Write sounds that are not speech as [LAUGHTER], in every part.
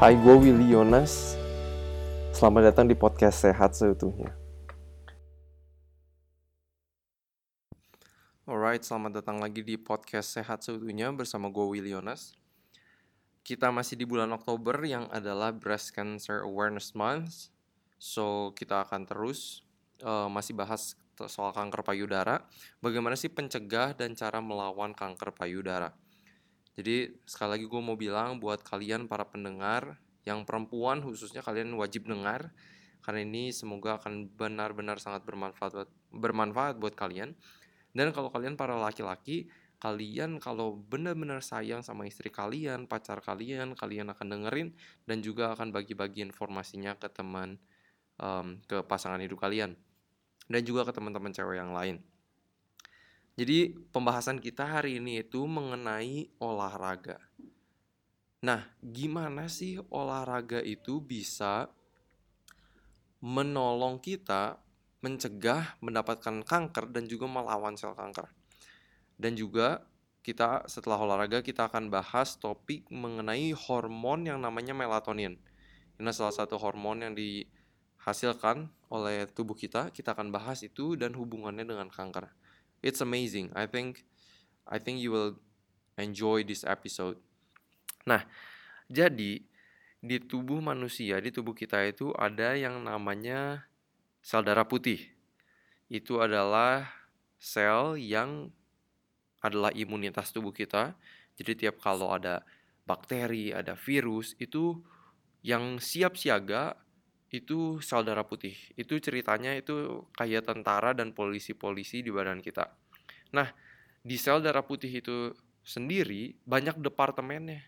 Hai, gue Willy Yonas. Selamat datang di podcast Sehat Seutuhnya. Alright, selamat datang lagi di podcast Sehat Seutuhnya bersama gue Willy Yonas. Kita masih di bulan Oktober yang adalah Breast Cancer Awareness Month. So, kita akan terus uh, masih bahas soal kanker payudara. Bagaimana sih pencegah dan cara melawan kanker payudara? Jadi sekali lagi gue mau bilang buat kalian para pendengar yang perempuan khususnya kalian wajib dengar karena ini semoga akan benar-benar sangat bermanfaat buat, bermanfaat buat kalian. Dan kalau kalian para laki-laki, kalian kalau benar-benar sayang sama istri kalian, pacar kalian, kalian akan dengerin dan juga akan bagi-bagi informasinya ke teman um, ke pasangan hidup kalian dan juga ke teman-teman cewek yang lain. Jadi pembahasan kita hari ini itu mengenai olahraga. Nah, gimana sih olahraga itu bisa menolong kita mencegah mendapatkan kanker dan juga melawan sel kanker. Dan juga kita setelah olahraga kita akan bahas topik mengenai hormon yang namanya melatonin. Ini salah satu hormon yang dihasilkan oleh tubuh kita. Kita akan bahas itu dan hubungannya dengan kanker it's amazing. I think I think you will enjoy this episode. Nah, jadi di tubuh manusia, di tubuh kita itu ada yang namanya sel darah putih. Itu adalah sel yang adalah imunitas tubuh kita. Jadi tiap kalau ada bakteri, ada virus, itu yang siap siaga itu sel darah putih. Itu ceritanya itu kayak tentara dan polisi-polisi di badan kita. Nah, di sel darah putih itu sendiri banyak departemennya.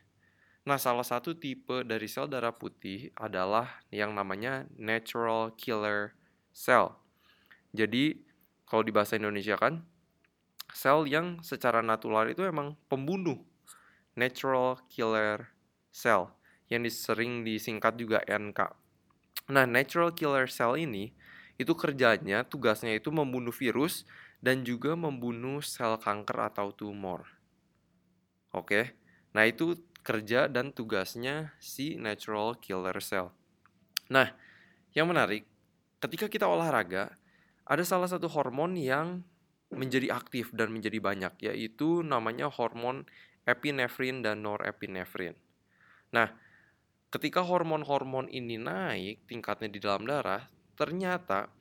Nah, salah satu tipe dari sel darah putih adalah yang namanya natural killer cell. Jadi, kalau di bahasa Indonesia kan, sel yang secara natural itu emang pembunuh. Natural killer cell yang sering disingkat juga NK. Nah, natural killer cell ini itu kerjanya, tugasnya itu membunuh virus dan juga membunuh sel kanker atau tumor. Oke. Nah, itu kerja dan tugasnya si natural killer cell. Nah, yang menarik, ketika kita olahraga, ada salah satu hormon yang menjadi aktif dan menjadi banyak, yaitu namanya hormon epinefrin dan norepinefrin. Nah, Ketika hormon-hormon ini naik tingkatnya di dalam darah, ternyata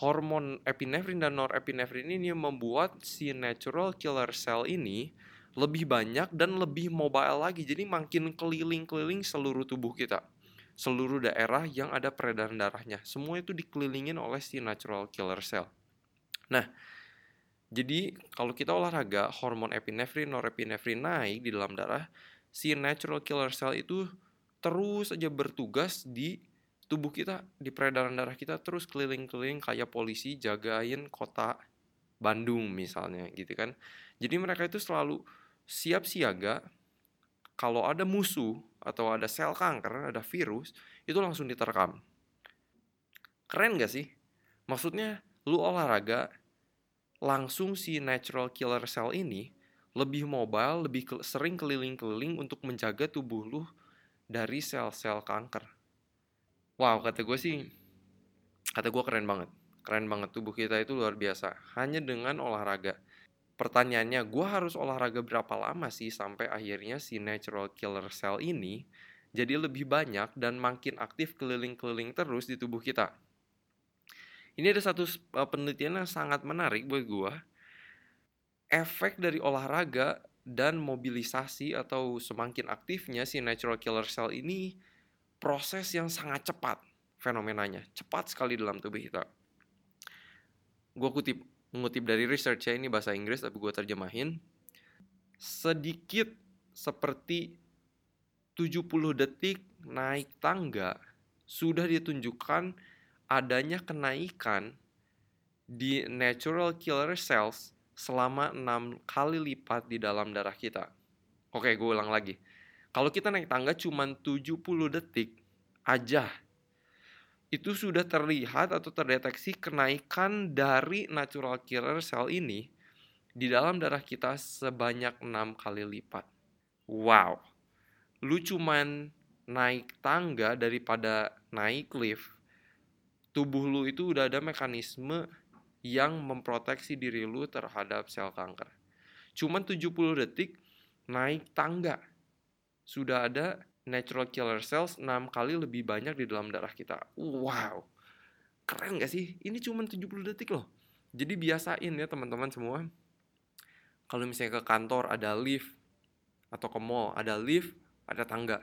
hormon epinefrin dan norepinefrin ini membuat si natural killer cell ini lebih banyak dan lebih mobile lagi. Jadi makin keliling-keliling seluruh tubuh kita. Seluruh daerah yang ada peredaran darahnya. Semua itu dikelilingin oleh si natural killer cell. Nah, jadi kalau kita olahraga, hormon epinefrin, norepinefrin naik di dalam darah, si natural killer cell itu terus aja bertugas di tubuh kita, di peredaran darah kita terus keliling-keliling kayak polisi jagain kota Bandung misalnya gitu kan. Jadi mereka itu selalu siap siaga kalau ada musuh atau ada sel kanker, ada virus, itu langsung diterkam. Keren gak sih? Maksudnya lu olahraga langsung si natural killer cell ini lebih mobile, lebih sering keliling-keliling untuk menjaga tubuh lu dari sel-sel kanker. Wow, kata gue sih, kata gue keren banget. Keren banget tubuh kita itu luar biasa. Hanya dengan olahraga. Pertanyaannya, gue harus olahraga berapa lama sih sampai akhirnya si natural killer cell ini jadi lebih banyak dan makin aktif keliling-keliling terus di tubuh kita. Ini ada satu eh, penelitian yang sangat menarik buat gue. Efek dari olahraga dan mobilisasi atau semakin aktifnya si natural killer cell ini proses yang sangat cepat fenomenanya. Cepat sekali dalam tubuh kita. Gue kutip mengutip dari research ya ini bahasa Inggris tapi gue terjemahin. Sedikit seperti 70 detik naik tangga sudah ditunjukkan adanya kenaikan di natural killer cells selama 6 kali lipat di dalam darah kita. Oke, gue ulang lagi. Kalau kita naik tangga cuma 70 detik aja, itu sudah terlihat atau terdeteksi kenaikan dari natural killer cell ini di dalam darah kita sebanyak 6 kali lipat. Wow. Lu cuman naik tangga daripada naik lift, tubuh lu itu udah ada mekanisme yang memproteksi diri lu terhadap sel kanker. Cuman 70 detik naik tangga. Sudah ada natural killer cells 6 kali lebih banyak di dalam darah kita. Wow. Keren gak sih? Ini cuma 70 detik loh. Jadi biasain ya teman-teman semua. Kalau misalnya ke kantor ada lift atau ke mall ada lift, ada tangga.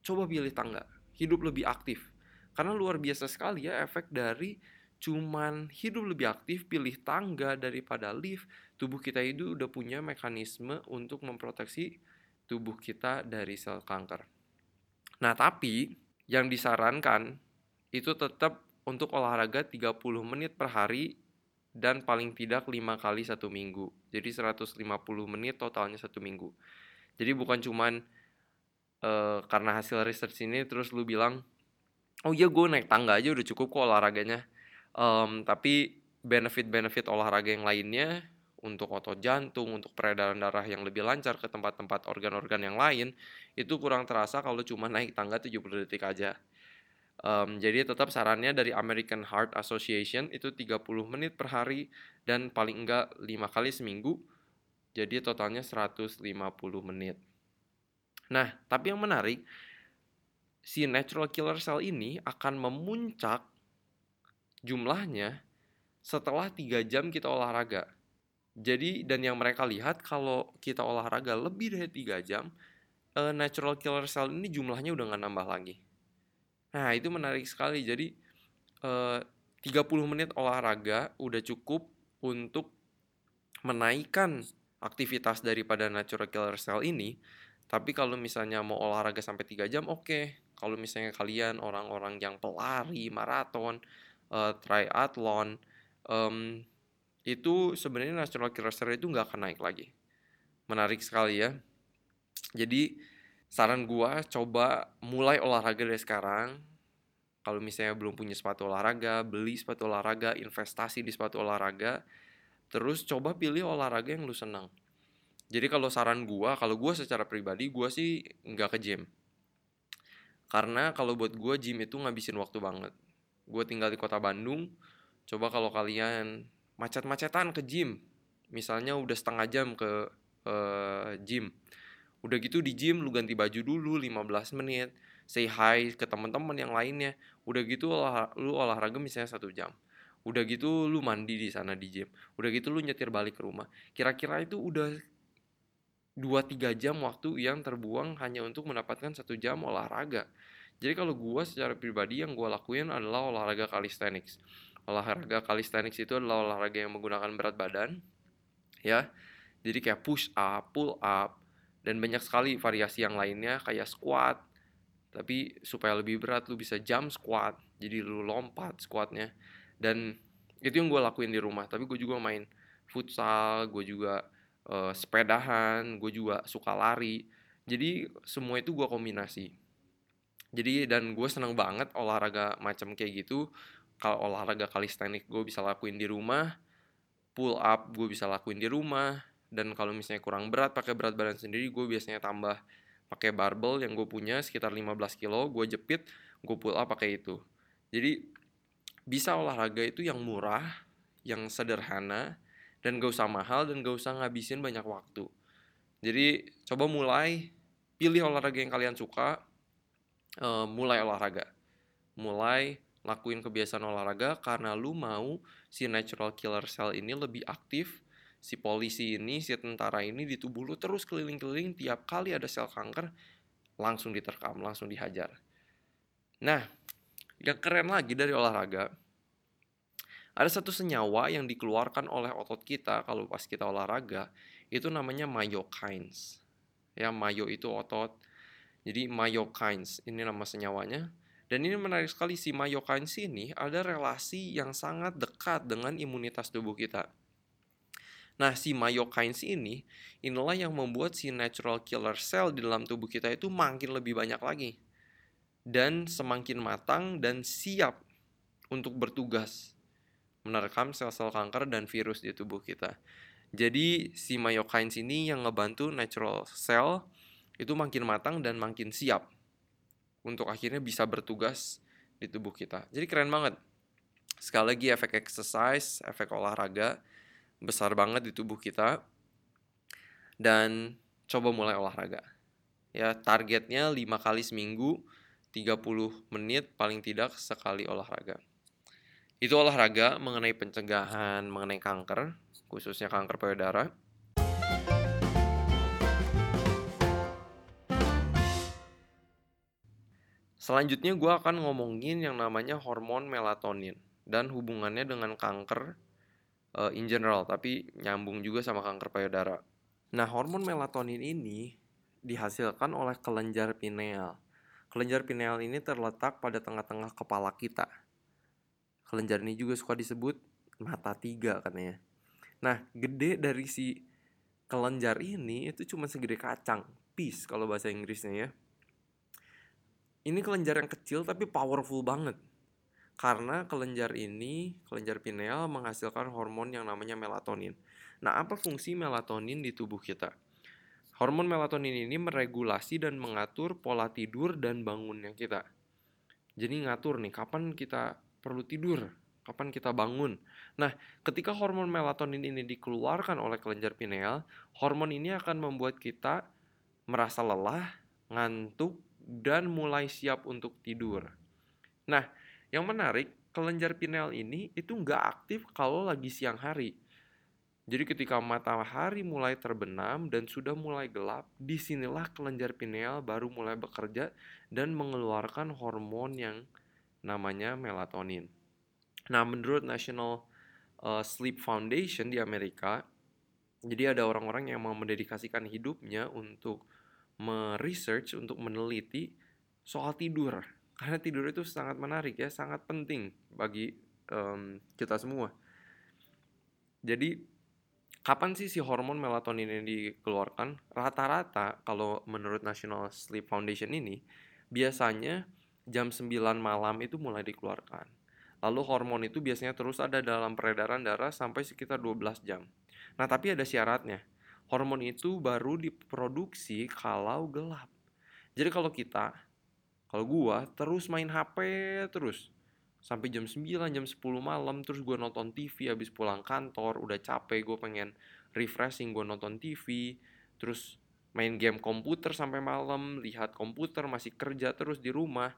Coba pilih tangga. Hidup lebih aktif. Karena luar biasa sekali ya efek dari cuman hidup lebih aktif, pilih tangga daripada lift, tubuh kita itu udah punya mekanisme untuk memproteksi tubuh kita dari sel kanker. Nah, tapi yang disarankan itu tetap untuk olahraga 30 menit per hari dan paling tidak 5 kali satu minggu. Jadi 150 menit totalnya satu minggu. Jadi bukan cuman uh, karena hasil research ini terus lu bilang, oh iya gue naik tangga aja udah cukup kok olahraganya Um, tapi benefit-benefit olahraga yang lainnya untuk otot jantung, untuk peredaran darah yang lebih lancar ke tempat-tempat organ-organ yang lain, itu kurang terasa kalau cuma [LAUGHS] naik tangga 70 detik aja. Um, jadi tetap sarannya dari American Heart Association itu 30 menit per hari dan paling enggak 5 kali seminggu. Jadi totalnya 150 menit. Nah, tapi yang menarik, si natural killer cell ini akan memuncak jumlahnya setelah tiga jam kita olahraga. Jadi dan yang mereka lihat kalau kita olahraga lebih dari tiga jam, uh, natural killer cell ini jumlahnya udah nggak nambah lagi. Nah itu menarik sekali. Jadi uh, 30 menit olahraga udah cukup untuk menaikkan aktivitas daripada natural killer cell ini. Tapi kalau misalnya mau olahraga sampai 3 jam, oke. Okay. Kalau misalnya kalian orang-orang yang pelari, maraton, uh, triathlon um, itu sebenarnya killer cell itu nggak akan naik lagi. Menarik sekali ya. Jadi saran gua coba mulai olahraga dari sekarang. Kalau misalnya belum punya sepatu olahraga beli sepatu olahraga investasi di sepatu olahraga. Terus coba pilih olahraga yang lu senang. Jadi kalau saran gua kalau gua secara pribadi gua sih nggak ke gym. Karena kalau buat gua gym itu ngabisin waktu banget gue tinggal di kota Bandung coba kalau kalian macet-macetan ke gym. Misalnya udah setengah jam ke uh, gym. Udah gitu di gym lu ganti baju dulu 15 menit say hi ke teman-teman yang lainnya. Udah gitu olah, lu olahraga misalnya satu jam. Udah gitu lu mandi di sana di gym. Udah gitu lu nyetir balik ke rumah. Kira-kira itu udah 2-3 jam waktu yang terbuang hanya untuk mendapatkan satu jam olahraga jadi kalau gue secara pribadi yang gue lakuin adalah olahraga calisthenics. Olahraga calisthenics itu adalah olahraga yang menggunakan berat badan, ya. Jadi kayak push up, pull up, dan banyak sekali variasi yang lainnya kayak squat. Tapi supaya lebih berat lu bisa jump squat, jadi lu lompat squatnya. Dan itu yang gue lakuin di rumah. Tapi gue juga main futsal, gue juga uh, sepedahan, gue juga suka lari. Jadi semua itu gue kombinasi jadi dan gue seneng banget olahraga macam kayak gitu. Kalau olahraga kalistenik gue bisa lakuin di rumah pull up gue bisa lakuin di rumah dan kalau misalnya kurang berat pakai berat badan sendiri gue biasanya tambah pakai barbel yang gue punya sekitar 15 kilo gue jepit gue pull up pakai itu. Jadi bisa olahraga itu yang murah yang sederhana dan gak usah mahal dan gak usah ngabisin banyak waktu. Jadi coba mulai pilih olahraga yang kalian suka uh, mulai olahraga. Mulai lakuin kebiasaan olahraga karena lu mau si natural killer cell ini lebih aktif, si polisi ini, si tentara ini di tubuh lu terus keliling-keliling tiap kali ada sel kanker langsung diterkam, langsung dihajar. Nah, yang keren lagi dari olahraga, ada satu senyawa yang dikeluarkan oleh otot kita kalau pas kita olahraga, itu namanya myokines. Ya, myo itu otot, jadi myokines ini nama senyawanya. Dan ini menarik sekali si myokines ini ada relasi yang sangat dekat dengan imunitas tubuh kita. Nah, si myokines ini inilah yang membuat si natural killer cell di dalam tubuh kita itu makin lebih banyak lagi. Dan semakin matang dan siap untuk bertugas menerkam sel-sel kanker dan virus di tubuh kita. Jadi si myokines ini yang ngebantu natural cell itu makin matang dan makin siap untuk akhirnya bisa bertugas di tubuh kita. Jadi keren banget. Sekali lagi efek exercise, efek olahraga besar banget di tubuh kita. Dan coba mulai olahraga. Ya, targetnya 5 kali seminggu, 30 menit paling tidak sekali olahraga. Itu olahraga mengenai pencegahan, mengenai kanker, khususnya kanker payudara. Selanjutnya gue akan ngomongin yang namanya hormon melatonin dan hubungannya dengan kanker uh, in general, tapi nyambung juga sama kanker payudara. Nah, hormon melatonin ini dihasilkan oleh kelenjar pineal. Kelenjar pineal ini terletak pada tengah-tengah kepala kita. Kelenjar ini juga suka disebut mata tiga katanya. Nah, gede dari si kelenjar ini itu cuma segede kacang, piece kalau bahasa Inggrisnya ya ini kelenjar yang kecil tapi powerful banget. Karena kelenjar ini, kelenjar pineal menghasilkan hormon yang namanya melatonin. Nah, apa fungsi melatonin di tubuh kita? Hormon melatonin ini meregulasi dan mengatur pola tidur dan bangunnya kita. Jadi ngatur nih kapan kita perlu tidur, kapan kita bangun. Nah, ketika hormon melatonin ini dikeluarkan oleh kelenjar pineal, hormon ini akan membuat kita merasa lelah, ngantuk, dan mulai siap untuk tidur. Nah, yang menarik, kelenjar pineal ini itu nggak aktif kalau lagi siang hari. Jadi ketika matahari mulai terbenam dan sudah mulai gelap, di sinilah kelenjar pineal baru mulai bekerja dan mengeluarkan hormon yang namanya melatonin. Nah, menurut National uh, Sleep Foundation di Amerika, jadi ada orang-orang yang mau mendedikasikan hidupnya untuk meresearch untuk meneliti soal tidur. Karena tidur itu sangat menarik ya sangat penting bagi um, kita semua. Jadi kapan sih si hormon melatonin ini dikeluarkan? Rata-rata kalau menurut National Sleep Foundation ini biasanya jam 9 malam itu mulai dikeluarkan. Lalu hormon itu biasanya terus ada dalam peredaran darah sampai sekitar 12 jam. Nah tapi ada syaratnya hormon itu baru diproduksi kalau gelap. Jadi kalau kita, kalau gua terus main HP terus sampai jam 9, jam 10 malam terus gua nonton TV habis pulang kantor, udah capek gua pengen refreshing gua nonton TV, terus main game komputer sampai malam, lihat komputer masih kerja terus di rumah.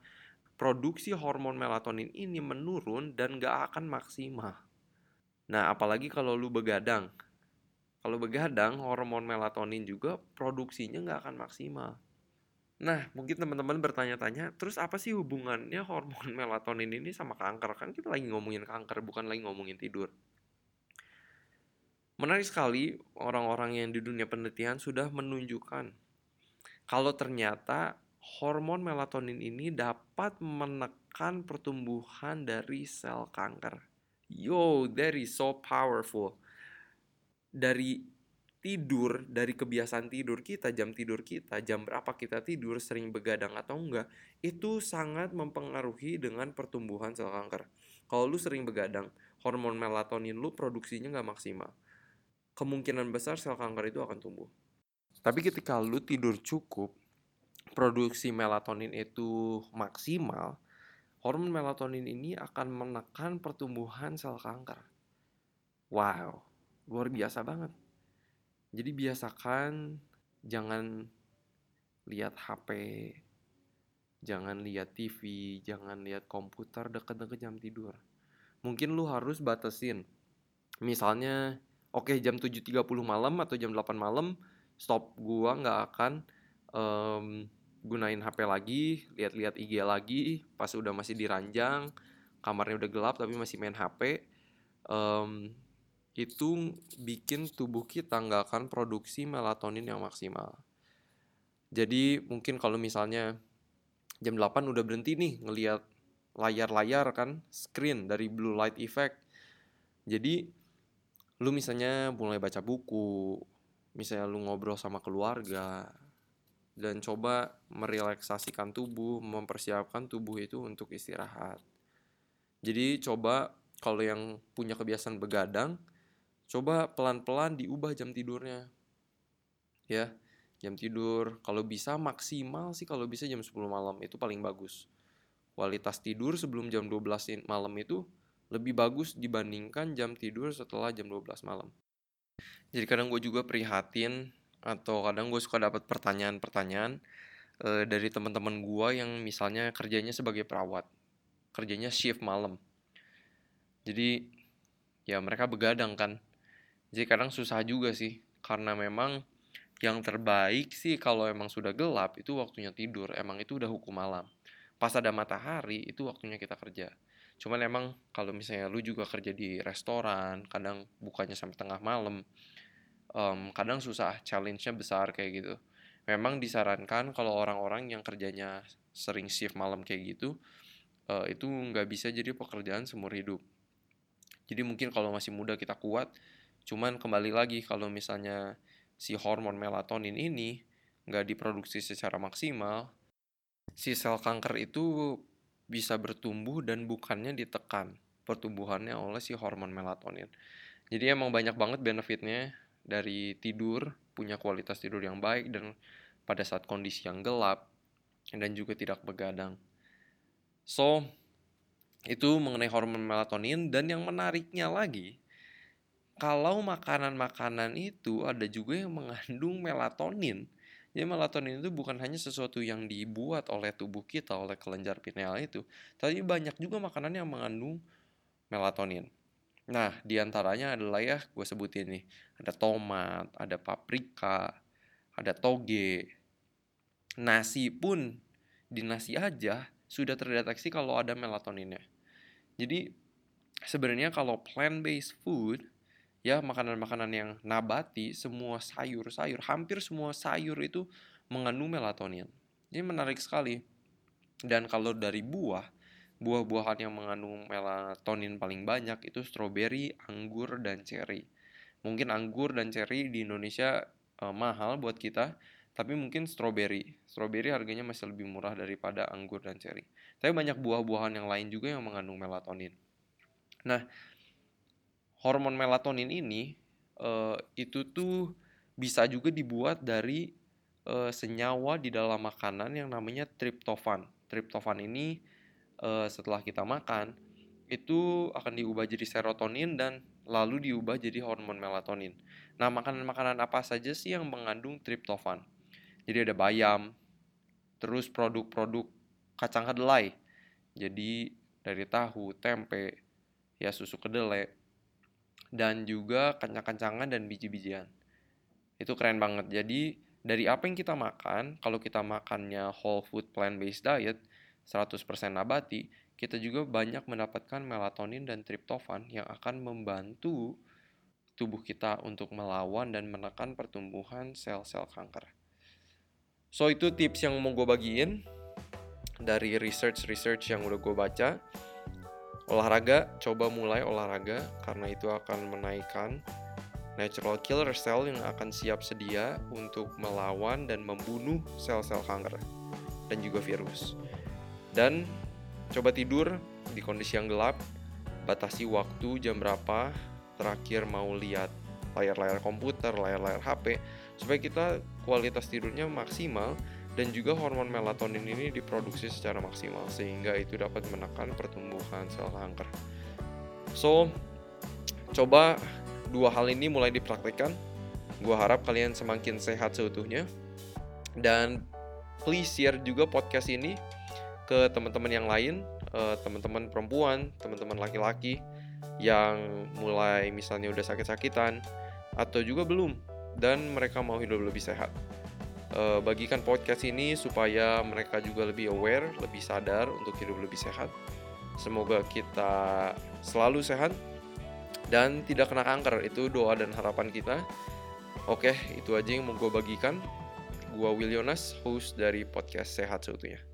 Produksi hormon melatonin ini menurun dan gak akan maksimal. Nah, apalagi kalau lu begadang, kalau begadang, hormon melatonin juga produksinya nggak akan maksimal. Nah, mungkin teman-teman bertanya-tanya, terus apa sih hubungannya hormon [LAUGHS] melatonin ini sama kanker? Kan kita lagi ngomongin kanker, bukan lagi ngomongin tidur. Menarik sekali, orang-orang yang di dunia penelitian sudah menunjukkan kalau ternyata hormon melatonin ini dapat menekan pertumbuhan dari sel kanker. Yo, that is so powerful dari tidur, dari kebiasaan tidur kita, jam tidur kita, jam berapa kita tidur, sering begadang atau enggak, itu sangat mempengaruhi dengan pertumbuhan sel kanker. Kalau lu sering begadang, hormon melatonin lu produksinya nggak maksimal. Kemungkinan besar sel kanker itu akan tumbuh. Tapi ketika lu tidur cukup, produksi melatonin itu maksimal, hormon melatonin ini akan menekan pertumbuhan sel kanker. Wow, luar biasa banget. Jadi biasakan jangan lihat HP jangan lihat TV jangan lihat komputer deket-deket jam tidur. Mungkin lu harus batasin. Misalnya oke okay, jam 7.30 malam atau jam 8 malam stop gua nggak akan um, gunain HP lagi lihat-lihat IG lagi pas udah masih diranjang kamarnya udah gelap tapi masih main HP um, itu bikin tubuh kita nggak akan produksi melatonin yang maksimal. Jadi mungkin kalau misalnya jam 8 udah berhenti nih ngelihat layar-layar kan, screen dari blue light effect. Jadi lu misalnya mulai baca buku, misalnya lu ngobrol sama keluarga, dan coba merelaksasikan tubuh, mempersiapkan tubuh itu untuk istirahat. Jadi coba kalau yang punya kebiasaan begadang, coba pelan-pelan diubah jam tidurnya. Ya jam tidur. Kalau bisa maksimal sih kalau bisa jam 10 malam itu paling bagus. Kualitas tidur sebelum jam 12 malam itu lebih bagus dibandingkan jam tidur setelah jam 12 malam. Jadi kadang gue juga prihatin atau kadang gue suka dapat pertanyaan-pertanyaan e, dari teman-teman gue yang misalnya kerjanya sebagai perawat kerjanya shift malam. Jadi ya mereka begadang kan jadi kadang susah juga sih. Karena memang yang terbaik sih kalau emang sudah gelap itu waktunya tidur. Emang itu udah hukum malam pas ada matahari itu waktunya kita kerja. Cuman emang kalau misalnya lu juga kerja di restoran kadang bukanya sampai tengah malam um, kadang susah challenge-nya besar kayak gitu. Memang disarankan kalau orang-orang yang kerjanya sering shift malam kayak gitu uh, itu nggak bisa jadi pekerjaan seumur hidup. Jadi mungkin kalau masih muda kita kuat cuman kembali lagi kalau misalnya si hormon melatonin ini nggak diproduksi secara maksimal, si sel kanker itu bisa bertumbuh dan bukannya ditekan pertumbuhannya oleh si hormon melatonin. Jadi emang banyak banget benefitnya dari tidur, punya kualitas tidur yang baik dan pada saat kondisi yang gelap dan juga tidak begadang. So, itu mengenai hormon melatonin dan yang menariknya lagi, kalau makanan-makanan itu ada juga yang mengandung melatonin. Jadi melatonin itu bukan hanya sesuatu yang dibuat oleh tubuh kita, oleh kelenjar pineal itu, tapi banyak juga makanan yang mengandung melatonin. Nah, di antaranya adalah ya gue sebutin nih, ada tomat, ada paprika, ada toge, nasi pun di nasi aja sudah terdeteksi kalau ada melatoninnya. Jadi sebenarnya kalau plant based food ya makanan-makanan yang nabati, semua sayur-sayur, hampir semua sayur itu mengandung melatonin. Ini menarik sekali. Dan kalau dari buah, buah-buahan yang mengandung melatonin paling banyak itu stroberi, anggur, dan ceri. Mungkin anggur dan ceri di Indonesia eh, mahal buat kita, tapi mungkin stroberi. Stroberi harganya masih lebih murah daripada anggur dan ceri. Tapi banyak buah-buahan yang lain juga yang mengandung melatonin. Nah, hormon melatonin ini uh, itu tuh bisa juga dibuat dari uh, senyawa di dalam makanan yang namanya triptofan. Triptofan ini uh, setelah kita makan itu akan diubah jadi serotonin dan lalu diubah jadi hormon melatonin. Nah, makanan-makanan apa saja sih yang mengandung triptofan? Jadi ada bayam, terus produk-produk kacang kedelai. Jadi dari tahu, tempe, ya susu kedelai, dan juga kencang-kencangan dan biji-bijian. Itu keren banget. Jadi dari apa yang kita makan, kalau kita makannya whole food plant-based diet, 100% nabati, kita juga banyak mendapatkan melatonin dan triptofan yang akan membantu tubuh kita untuk melawan dan menekan pertumbuhan sel-sel kanker. So itu tips yang mau gue bagiin dari research-research yang udah gue baca Olahraga, coba mulai olahraga karena itu akan menaikkan natural killer cell yang akan siap sedia untuk melawan dan membunuh sel-sel kanker dan juga virus. Dan coba tidur di kondisi yang gelap, batasi waktu jam berapa terakhir mau lihat layar-layar komputer, layar-layar HP supaya kita kualitas tidurnya maksimal dan juga hormon melatonin ini diproduksi secara maksimal sehingga itu dapat menekan pertumbuhan sel kanker. So, coba dua hal ini mulai dipraktekkan. Gua harap kalian semakin sehat seutuhnya. Dan please share juga podcast ini ke teman-teman yang lain, uh, teman-teman perempuan, teman-teman laki-laki yang mulai misalnya udah sakit-sakitan atau juga belum dan mereka mau hidup lebih sehat uh, bagikan podcast ini supaya mereka juga lebih aware, lebih sadar untuk hidup lebih sehat. Semoga kita selalu sehat dan tidak kena kanker. Itu doa dan harapan kita. Oke, itu aja yang mau gue bagikan. Gue Will Yonas, host dari podcast Sehat Seutuhnya.